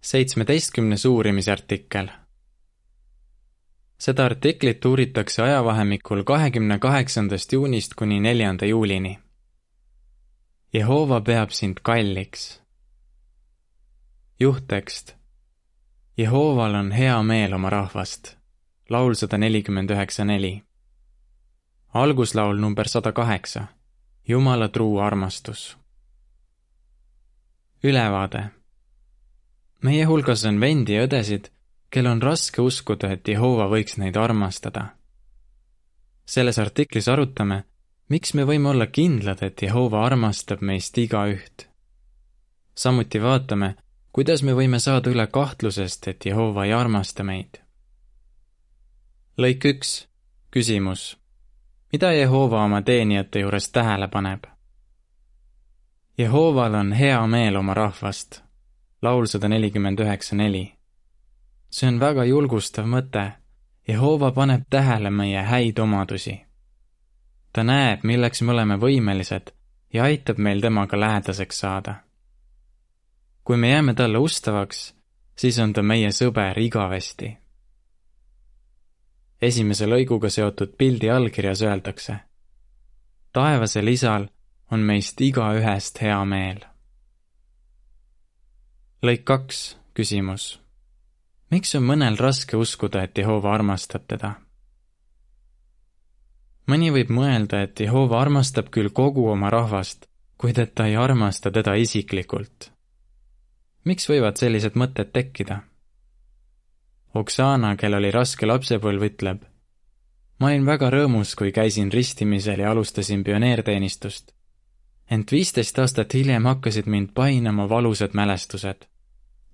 seitsmeteistkümnes uurimisartikkel. seda artiklit uuritakse ajavahemikul kahekümne kaheksandast juunist kuni neljanda juulini. Jehova peab sind kalliks. juhttekst. Jehoval on hea meel oma rahvast. laul sada nelikümmend üheksa neli. alguslaul number sada kaheksa. Jumala truu armastus. ülevaade meie hulgas on vendi ja õdesid, kel on raske uskuda, et Jehova võiks neid armastada. selles artiklis arutame, miks me võime olla kindlad, et Jehova armastab meist igaüht. samuti vaatame, kuidas me võime saada üle kahtlusest, et Jehova ei armasta meid. lõik üks, küsimus. mida Jehova oma teenijate juures tähele paneb? Jehoval on hea meel oma rahvast laul sada nelikümmend üheksa neli. see on väga julgustav mõte. Jehova paneb tähele meie häid omadusi. ta näeb, milleks me oleme võimelised ja aitab meil temaga lähedaseks saada. kui me jääme talle ustavaks, siis on ta meie sõber igavesti. esimese lõiguga seotud pildi allkirjas öeldakse. taevasel isal on meist igaühest hea meel lõik kaks, küsimus. miks on mõnel raske uskuda, et Jehova armastab teda? mõni võib mõelda, et Jehova armastab küll kogu oma rahvast, kuid et ta ei armasta teda isiklikult. miks võivad sellised mõtted tekkida? Oksana, kel oli raske lapsepõlv, ütleb. ma olin väga rõõmus, kui käisin ristimisel ja alustasin pioneerteenistust ent viisteist aastat hiljem hakkasid mind painama valusad mälestused.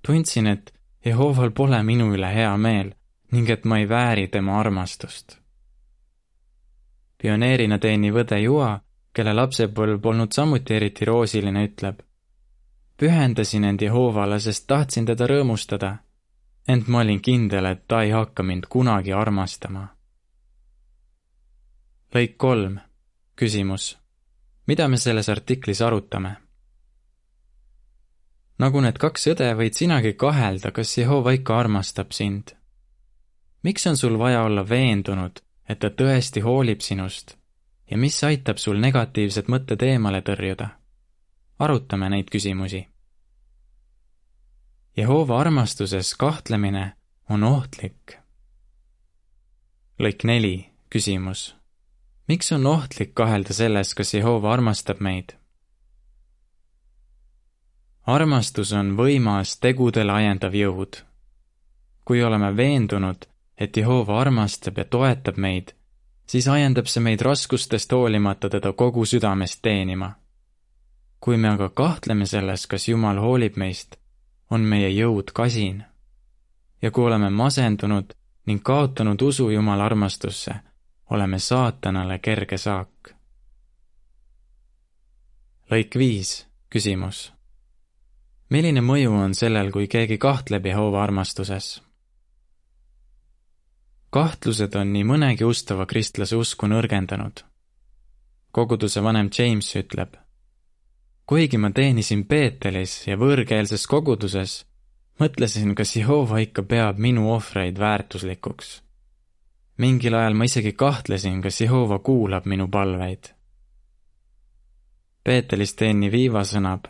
tundsin, et Jehoval pole minu üle hea meel ning et ma ei vääri tema armastust. pioneerina teeniv õde Joa, kelle lapsepõlv polnud samuti eriti roosiline, ütleb. pühendasin end Jehovale, sest tahtsin teda rõõmustada, ent ma olin kindel, et ta ei hakka mind kunagi armastama. lõik kolm, küsimus mida me selles artiklis arutame? nagu need kaks õde, võid sinagi kahelda, kas Jehova ikka armastab sind. miks on sul vaja olla veendunud, et ta tõesti hoolib sinust ja mis aitab sul negatiivsed mõtted eemale tõrjuda? arutame neid küsimusi. Jehova armastuses kahtlemine on ohtlik. lõik neli, küsimus miks on ohtlik kahelda selles, kas Jehova armastab meid? armastus on võimas tegudele ajendav jõud. kui oleme veendunud, et Jehova armastab ja toetab meid, siis ajendab see meid raskustest hoolimata teda kogu südamest teenima. kui me aga kahtleme selles, kas Jumal hoolib meist, on meie jõud kasin. ja kui oleme masendunud ning kaotanud usu Jumala armastusse oleme saatanale kerge saak. lõik viis, küsimus. milline mõju on sellel, kui keegi kahtleb Jehova armastuses? kahtlused on nii mõnegi ustava kristlase usku nõrgendanud. koguduse vanem James ütleb, kuigi ma teenisin Peetelis ja võõrkeelses koguduses, mõtlesin, kas Jehova ikka peab minu ohvreid väärtuslikuks mingil ajal ma isegi kahtlesin, kas Jehova kuulab minu palveid. Peetelis Teeni Viiva sõnab.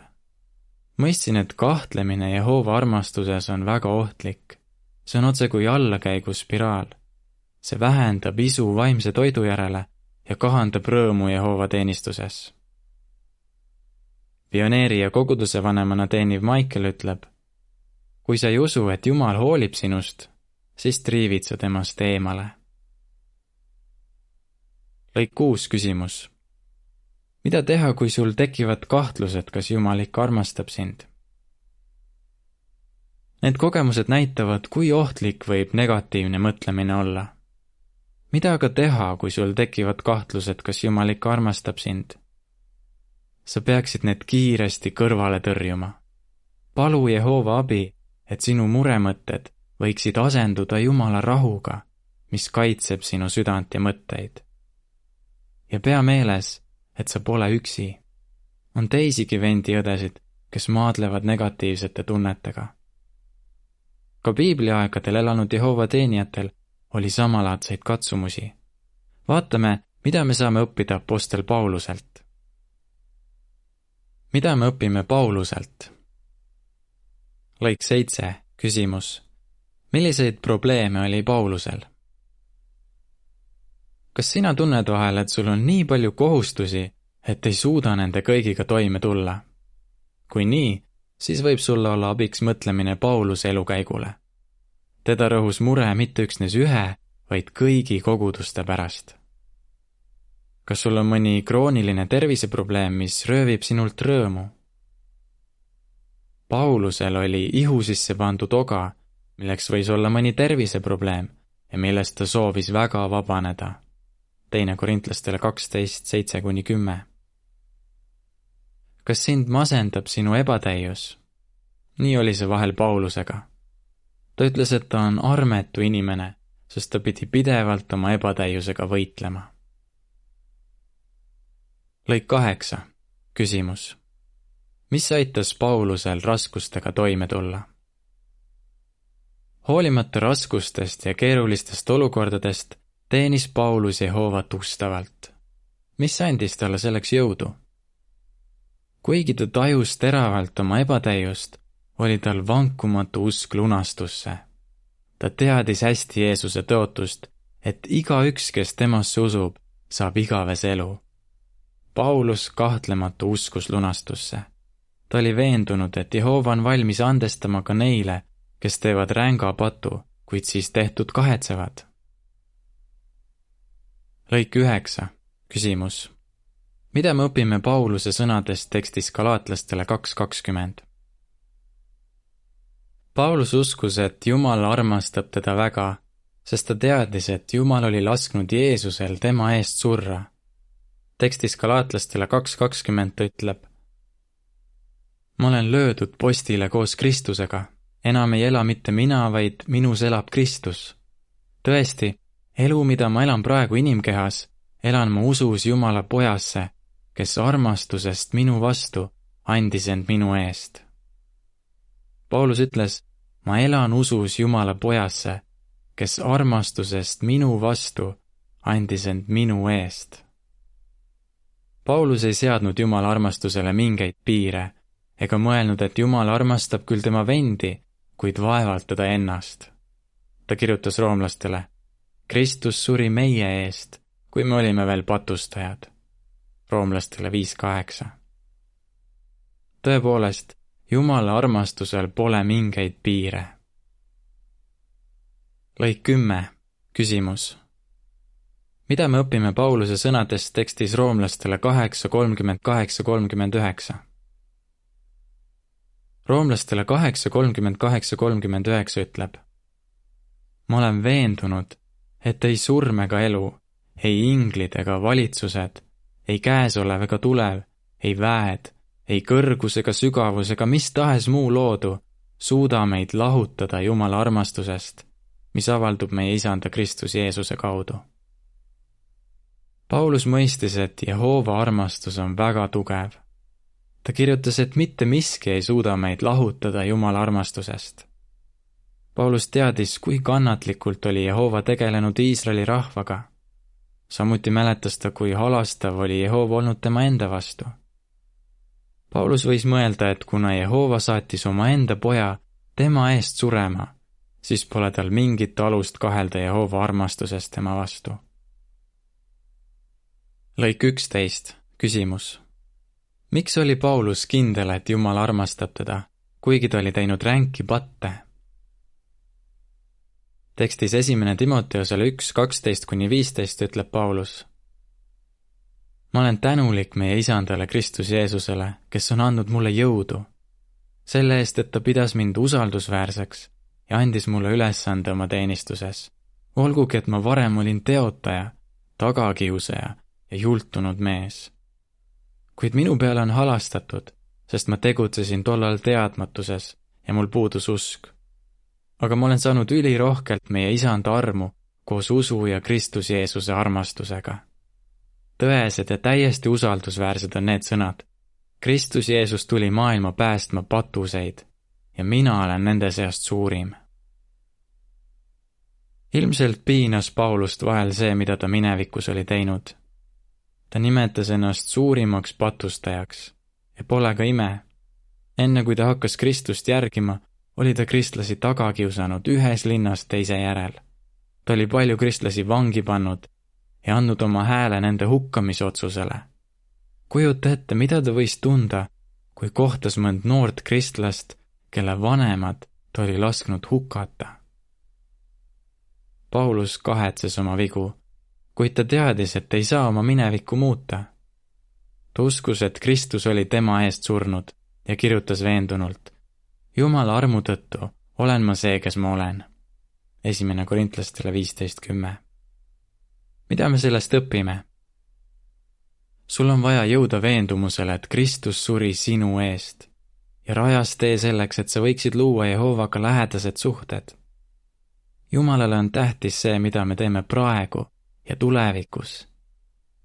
mõistsin, et kahtlemine Jehova armastuses on väga ohtlik. see on otsekui allakäiguspiraal. see vähendab isu vaimse toidu järele ja kahandab rõõmu Jehova teenistuses. pioneeri ja koguduse vanemana teeniv Michael ütleb. kui sa ei usu, et Jumal hoolib sinust, siis triivid sa temast eemale lõik kuus küsimus. mida teha, kui sul tekivad kahtlused, kas Jumal ikka armastab sind? Need kogemused näitavad, kui ohtlik võib negatiivne mõtlemine olla. mida aga teha, kui sul tekivad kahtlused, kas Jumal ikka armastab sind? sa peaksid need kiiresti kõrvale tõrjuma. palu Jehova abi, et sinu muremõtted võiksid asenduda Jumala rahuga, mis kaitseb sinu südant ja mõtteid ja pea meeles, et sa pole üksi. on teisigi vendi-õdesid, kes maadlevad negatiivsete tunnetega. ka piibliaegadel elanud Jehova teenijatel oli samalaadseid katsumusi. vaatame, mida me saame õppida Apostel Pauluselt. mida me õpime Pauluselt? lõik seitse, küsimus. milliseid probleeme oli Paulusel? Kas sina tunned vahel, et sul on nii palju kohustusi, et ei suuda nende kõigiga toime tulla? kui nii, siis võib sulle olla abiks mõtlemine Pauluse elukäigule. teda rõhus mure mitte üksnes ühe, vaid kõigi koguduste pärast. kas sul on mõni krooniline terviseprobleem, mis röövib sinult rõõmu? Paulusel oli ihu sisse pandud oga, milleks võis olla mõni terviseprobleem ja millest ta soovis väga vabaneda. Teine Korintlastele kaksteist, seitse kuni kümme kas sind masendab sinu ebatäius? nii oli see vahel Paulusega. ta ütles, et ta on armetu inimene, sest ta pidi pidevalt oma ebatäiusega võitlema. lõik kaheksa, küsimus. mis aitas Paulusel raskustega toime tulla? hoolimata raskustest ja keerulistest olukordadest teenis Paulus Jehovat ustavalt. mis andis talle selleks jõudu? kuigi ta tajus teravalt oma ebatäiust, oli tal vankumatu usk lunastusse. ta teadis hästi Jeesuse tõotust, et igaüks, kes temasse usub, saab igavese elu. Paulus kahtlemata uskus lunastusse. ta oli veendunud, et Jehova on valmis andestama ka neile, kes teevad ränga patu, kuid siis tehtud kahetsevad. Lõik üheksa, küsimus mida me õpime Pauluse sõnadest tekstis Galaatlastele kaks kakskümmend? Paulus uskus, et Jumal armastab teda väga, sest ta teadis, et Jumal oli lasknud Jeesusel tema eest surra. tekstis Galaatlastele kaks kakskümmend ta ütleb. ma olen löödud postile koos Kristusega, enam ei ela mitte mina, vaid minus elab Kristus. tõesti, elu, mida ma elan praegu inimkehas, elan ma usus Jumala pojasse kes armastusest minu vastu andis end minu eest. Paulus ütles, ma elan usus Jumala pojasse, kes armastusest minu vastu andis end minu eest. Paulus ei seadnud Jumala armastusele mingeid piire ega mõelnud, et Jumal armastab küll tema vendi, kuid vaevalt teda ennast. ta kirjutas roomlastele, Kristus suri meie eest, kui me olime veel patustajad roomlastele viis kaheksa. tõepoolest, Jumala armastusel pole mingeid piire. lõik kümme, küsimus. mida me õpime Pauluse sõnadest tekstis roomlastele kaheksa, kolmkümmend kaheksa, kolmkümmend üheksa? roomlastele kaheksa, kolmkümmend kaheksa, kolmkümmend üheksa ütleb. ma olen veendunud, et ei surm ega elu, ei inglid ega valitsused ei käesolev ega tulev, ei väed, ei kõrgus ega sügavus ega mis tahes muu loodu suuda meid lahutada Jumala armastusest, mis avaldub meie isanda Kristus Jeesuse kaudu. Paulus mõistis, et Jehova armastus on väga tugev. ta kirjutas, et mitte miski ei suuda meid lahutada Jumala armastusest. Paulus teadis, kui kannatlikult oli Jehova tegelenud Iisraeli rahvaga samuti mäletas ta, kui halastav oli Jehova olnud tema enda vastu. Paulus võis mõelda, et kuna Jehova saatis omaenda poja tema eest surema, siis pole tal mingit alust kahelda Jehova armastusest tema vastu. lõik üksteist, küsimus. miks oli Paulus kindel, et Jumal armastab teda, kuigi ta oli teinud ränki patte? Tekstis esimene Timoteusele üks, kaksteist kuni viisteist ütleb Paulus. ma olen tänulik meie isandale Kristus Jeesusele, kes on andnud mulle jõudu, selle eest, et ta pidas mind usaldusväärseks ja andis mulle ülesande oma teenistuses. olgugi, et ma varem olin teotaja, tagakiusaja ja jultunud mees. kuid minu peale on halastatud, sest ma tegutsesin tollal teadmatuses ja mul puudus usk aga ma olen saanud ülirohkelt meie isanda armu koos usu ja Kristus Jeesuse armastusega. tõesed ja täiesti usaldusväärsed on need sõnad. Kristus Jeesus tuli maailma päästma patuseid ja mina olen nende seast suurim. ilmselt piinas Paulust vahel see, mida ta minevikus oli teinud. ta nimetas ennast suurimaks patustajaks ja pole ka ime. enne kui ta hakkas Kristust järgima, oli ta kristlasi taga kiusanud ühes linnas teise järel. ta oli palju kristlasi vangi pannud ja andnud oma hääle nende hukkamisotsusele. kujuta ette, mida ta võis tunda, kui kohtas mõnd noort kristlast, kelle vanemad ta oli lasknud hukata. Paulus kahetses oma vigu, kuid ta teadis, et ei saa oma minevikku muuta. ta uskus, et Kristus oli tema eest surnud ja kirjutas veendunult. Jumala armu tõttu olen ma see, kes ma olen. esimene Korintlastele viisteist kümme mida me sellest õpime? sul on vaja jõuda veendumusele, et Kristus suri sinu eest ja rajas tee selleks, et sa võiksid luua Jehovaga lähedased suhted. Jumalale on tähtis see, mida me teeme praegu ja tulevikus.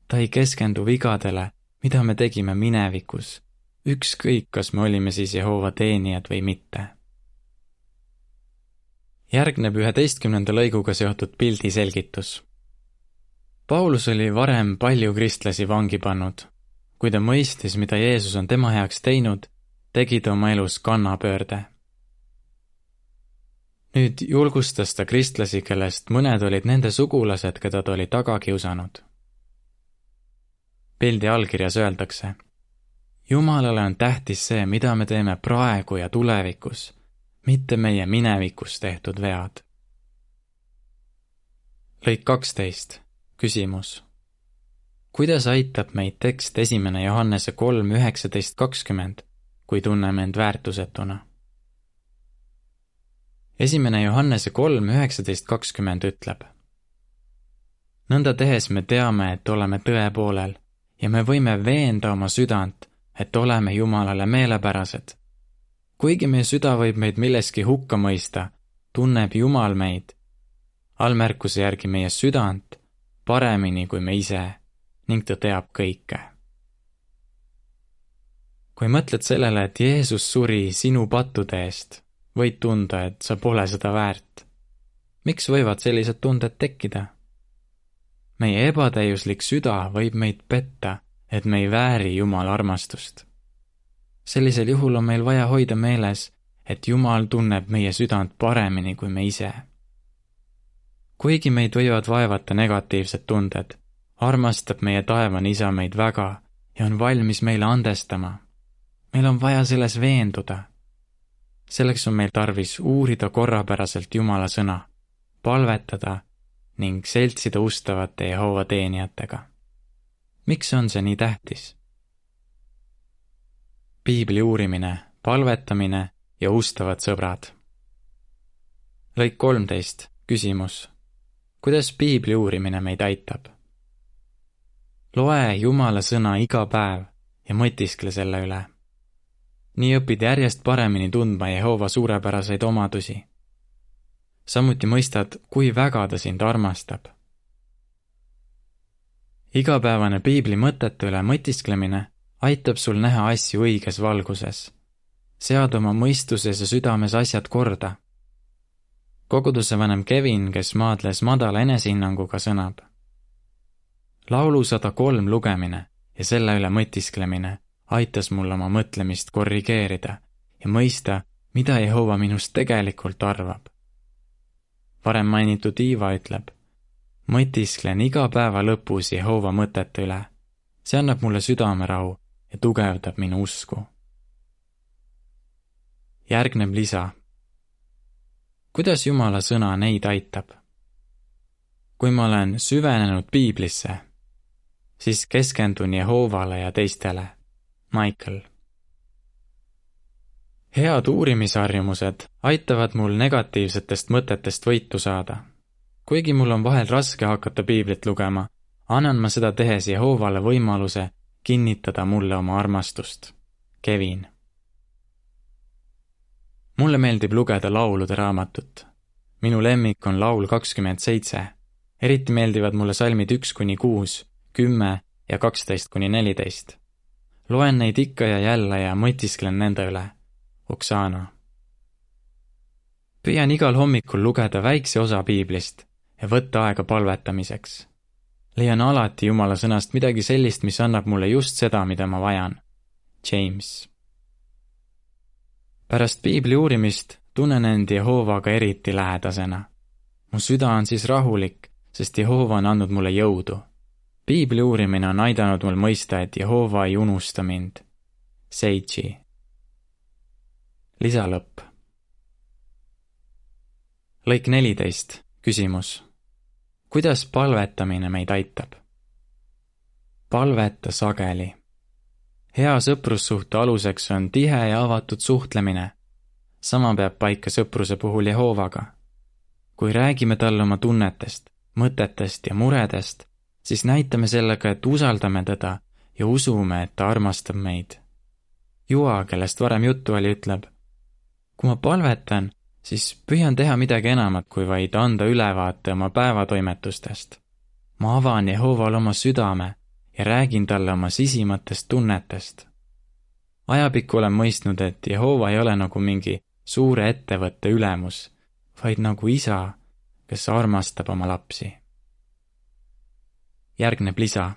ta ei keskendu vigadele, mida me tegime minevikus, ükskõik, kas me olime siis Jehova teenijad või mitte. järgneb üheteistkümnenda lõiguga seotud pildi selgitus Paulus oli varem palju kristlasi vangi pannud. kui ta mõistis, mida Jeesus on tema heaks teinud, tegi ta oma elus kannapöörde. nüüd julgustas ta kristlasi, kellest mõned olid nende sugulased, keda ta oli taga kiusanud. pildi allkirjas öeldakse. Jumalale on tähtis see, mida me teeme praegu ja tulevikus, mitte meie minevikus tehtud vead. lõik kaksteist küsimus. kuidas aitab meid tekst esimene Johannese kolm üheksateist kakskümmend, kui tunneme end väärtusetuna? esimene Johannese kolm üheksateist kakskümmend ütleb. nõnda tehes me teame, et oleme tõe poolel ja me võime veenda oma südant, et oleme Jumalale meelepärased. kuigi meie süda võib meid milleski hukka mõista, tunneb Jumal meid. allmärkuse järgi meie südant paremini kui me ise ning ta teab kõike. kui mõtled sellele, et Jeesus suri sinu pattude eest, võid tunda, et sa pole seda väärt. miks võivad sellised tunded tekkida? meie ebatäiuslik süda võib meid petta, et me ei vääri Jumala armastust. sellisel juhul on meil vaja hoida meeles, et Jumal tunneb meie südant paremini kui me ise kuigi meid võivad vaevata negatiivsed tunded, armastab meie taevane isa meid väga ja on valmis meile andestama. meil on vaja selles veenduda. selleks on meil tarvis uurida korrapäraselt Jumala sõna, palvetada ning seltsida ustavate Jehova teenijatega. Miks on see nii tähtis? piibli uurimine, palvetamine ja ustavad sõbrad. lõik kolmteist, küsimus kuidas piibli uurimine meid aitab? loe Jumala sõna iga päev ja mõtiskle selle üle. nii õpid järjest paremini tundma Jehova suurepäraseid omadusi. samuti mõistad, kui väga ta sind armastab. Igapäevane piibli mõtete üle mõtisklemine aitab sul näha asju õiges valguses. sead oma mõistuses ja südames asjad korda koguduse vanem Kevin, kes maadles madala enesehinnanguga, sõnab. laulu sada kolm lugemine ja selle üle mõtisklemine aitas mul oma mõtlemist korrigeerida ja mõista, mida Jehova minust tegelikult arvab. varem mainitud Iiva ütleb, mõtisklen iga päeva lõpus Jehova mõtete üle. see annab mulle südamerahu ja tugevdab minu usku. järgneb lisa kuidas Jumala sõna neid aitab? kui ma olen süvenenud piiblisse, siis keskendun Jehovale ja teistele. Michael. head uurimisharjumused aitavad mul negatiivsetest mõtetest võitu saada. Kuigi mul on vahel raske hakata piiblit lugema, annan ma seda tehes Jehovale võimaluse kinnitada mulle oma armastust. Kevin mulle meeldib lugeda laulude raamatut. minu lemmik on laul kakskümmend seitse. eriti meeldivad mulle salmid üks kuni kuus, kümme ja kaksteist kuni neliteist. loen neid ikka ja jälle ja mõtisklen nende üle. Oksana. püüan igal hommikul lugeda väikse osa piiblist ja võtta aega palvetamiseks. leian alati Jumala sõnast midagi sellist, mis annab mulle just seda, mida ma vajan. James. pärast piibli uurimist tunnen end Jehovaga eriti lähedasena. mu süda on siis rahulik, sest Jehova on andnud mulle jõudu. piibli uurimine on aidanud mul mõista, et Jehova ei unusta mind. Seiji. lisalõpp. lõik neliteist, küsimus. Kuidas palvetamine meid aitab? palveta sageli. hea sõprussuhte aluseks on tihe ja avatud suhtlemine sama peab paika sõpruse puhul Jehovaga. kui räägime talle oma tunnetest, mõtetest ja muredest, siis näitame sellega, et usaldame teda ja usume, et ta armastab meid. Joa, kellest varem juttu oli, ütleb, kui ma palvetan, siis püüan teha midagi enamat, kui vaid anda ülevaate oma päevatoimetustest. ma avan Jehovale oma südame ja räägin talle oma sisimatest tunnetest. ajapikku olen mõistnud, et Jehova ei ole nagu mingi suure ettevõtte ülemus, vaid nagu isa, kes armastab oma lapsi. järgneb lisa.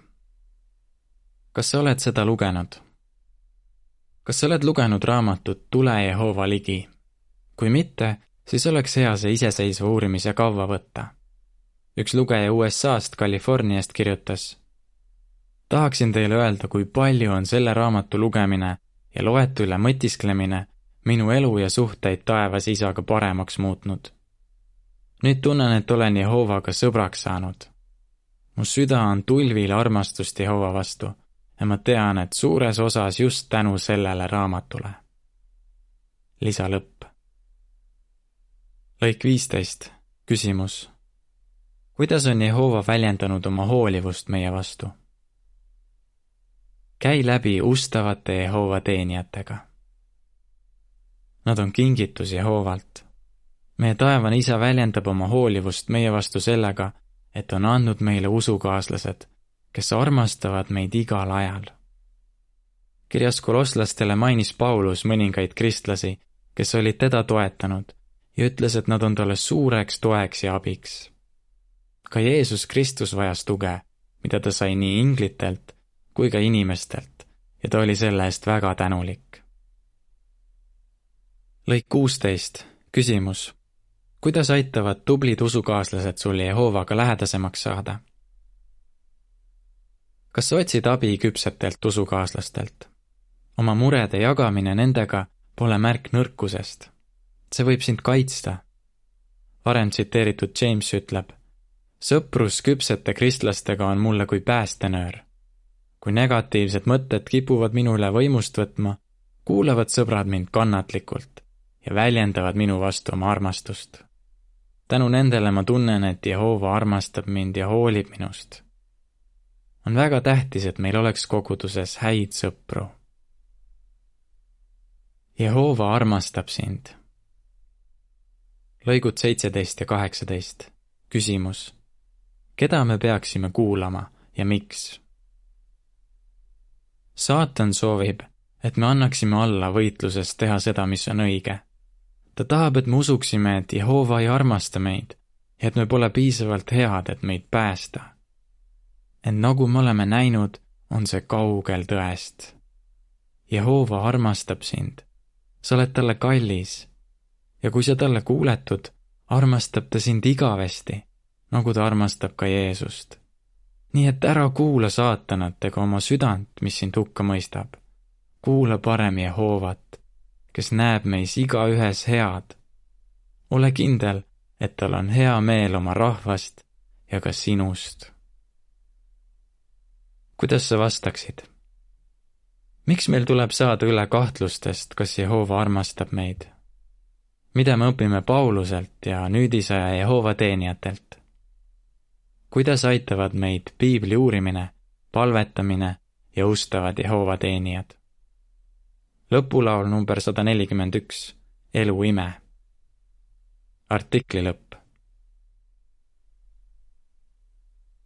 kas sa oled seda lugenud? kas sa oled lugenud raamatut Tule Jehova ligi? Kui mitte, siis oleks hea see iseseisva uurimise kavva võtta. üks lugeja USA-st Californiast kirjutas. tahaksin teile öelda, kui palju on selle raamatu lugemine ja loetu üle mõtisklemine minu elu ja suhteid taevas isaga paremaks muutnud. nüüd tunnen, et olen Jehovaga sõbraks saanud. mu süda on tulvil armastust Jehova vastu ja ma tean, et suures osas just tänu sellele raamatule. lisa lõpp. Lõik viisteist, küsimus. kuidas on Jehova väljendanud oma hoolivust meie vastu? käi läbi ustavate Jehova teenijatega Nad on kingitus Jehovalt. meie taevane isa väljendab oma hoolivust meie vastu sellega, et on andnud meile usukaaslased, kes armastavad meid igal ajal. kirjas kolosslastele mainis Paulus mõningaid kristlasi, kes olid teda toetanud ja ütles, et nad on talle suureks toeks ja abiks. ka Jeesus Kristus vajas tuge, mida ta sai nii inglitelt kui ka inimestelt ja ta oli selle eest väga tänulik lõik kuusteist, küsimus. kuidas aitavad tublid usukaaslased sul Jehovaga lähedasemaks saada? kas sa otsid abi küpsetelt usukaaslastelt? oma murede jagamine nendega pole märk nõrkusest. See võib sind kaitsta. varem tsiteeritud James ütleb, sõprus küpsete kristlastega on mulle kui päästenöör. kui negatiivsed mõtted kipuvad minu üle võimust võtma, kuulavad sõbrad mind kannatlikult ja väljendavad minu vastu oma armastust. tänu nendele ma tunnen, et Jehova armastab mind ja hoolib minust. on väga tähtis, et meil oleks koguduses häid sõpru. Jehova armastab sind. Lõigud seitseteist ja kaheksateist. küsimus. keda me peaksime kuulama ja miks? saatan soovib, et me annaksime alla võitluses teha seda, mis on õige ta tahab, et me usuksime, et Jehova ei armasta meid ja et me pole piisavalt head, et meid päästa. ent nagu me oleme näinud, on see kaugel tõest. Jehova armastab sind, sa oled talle kallis ja kui sa talle kuuletud, armastab ta sind igavesti, nagu ta armastab ka Jeesust. nii et ära kuula saatanat ega oma südant, mis sind hukka mõistab. kuula parem Jehovat kes näeb meis igaühes head. ole kindel, et tal on hea meel oma rahvast ja ka sinust. kuidas sa vastaksid? miks meil tuleb saada üle kahtlustest, kas Jehova armastab meid? Mida me õpime Pauluselt ja nüüdisaja Jehova teenijatelt? kuidas aitavad meid piibli uurimine, palvetamine ja ustavad Jehova teenijad? lõpulaul number sada nelikümmend üks, Elu ime. artikli lõpp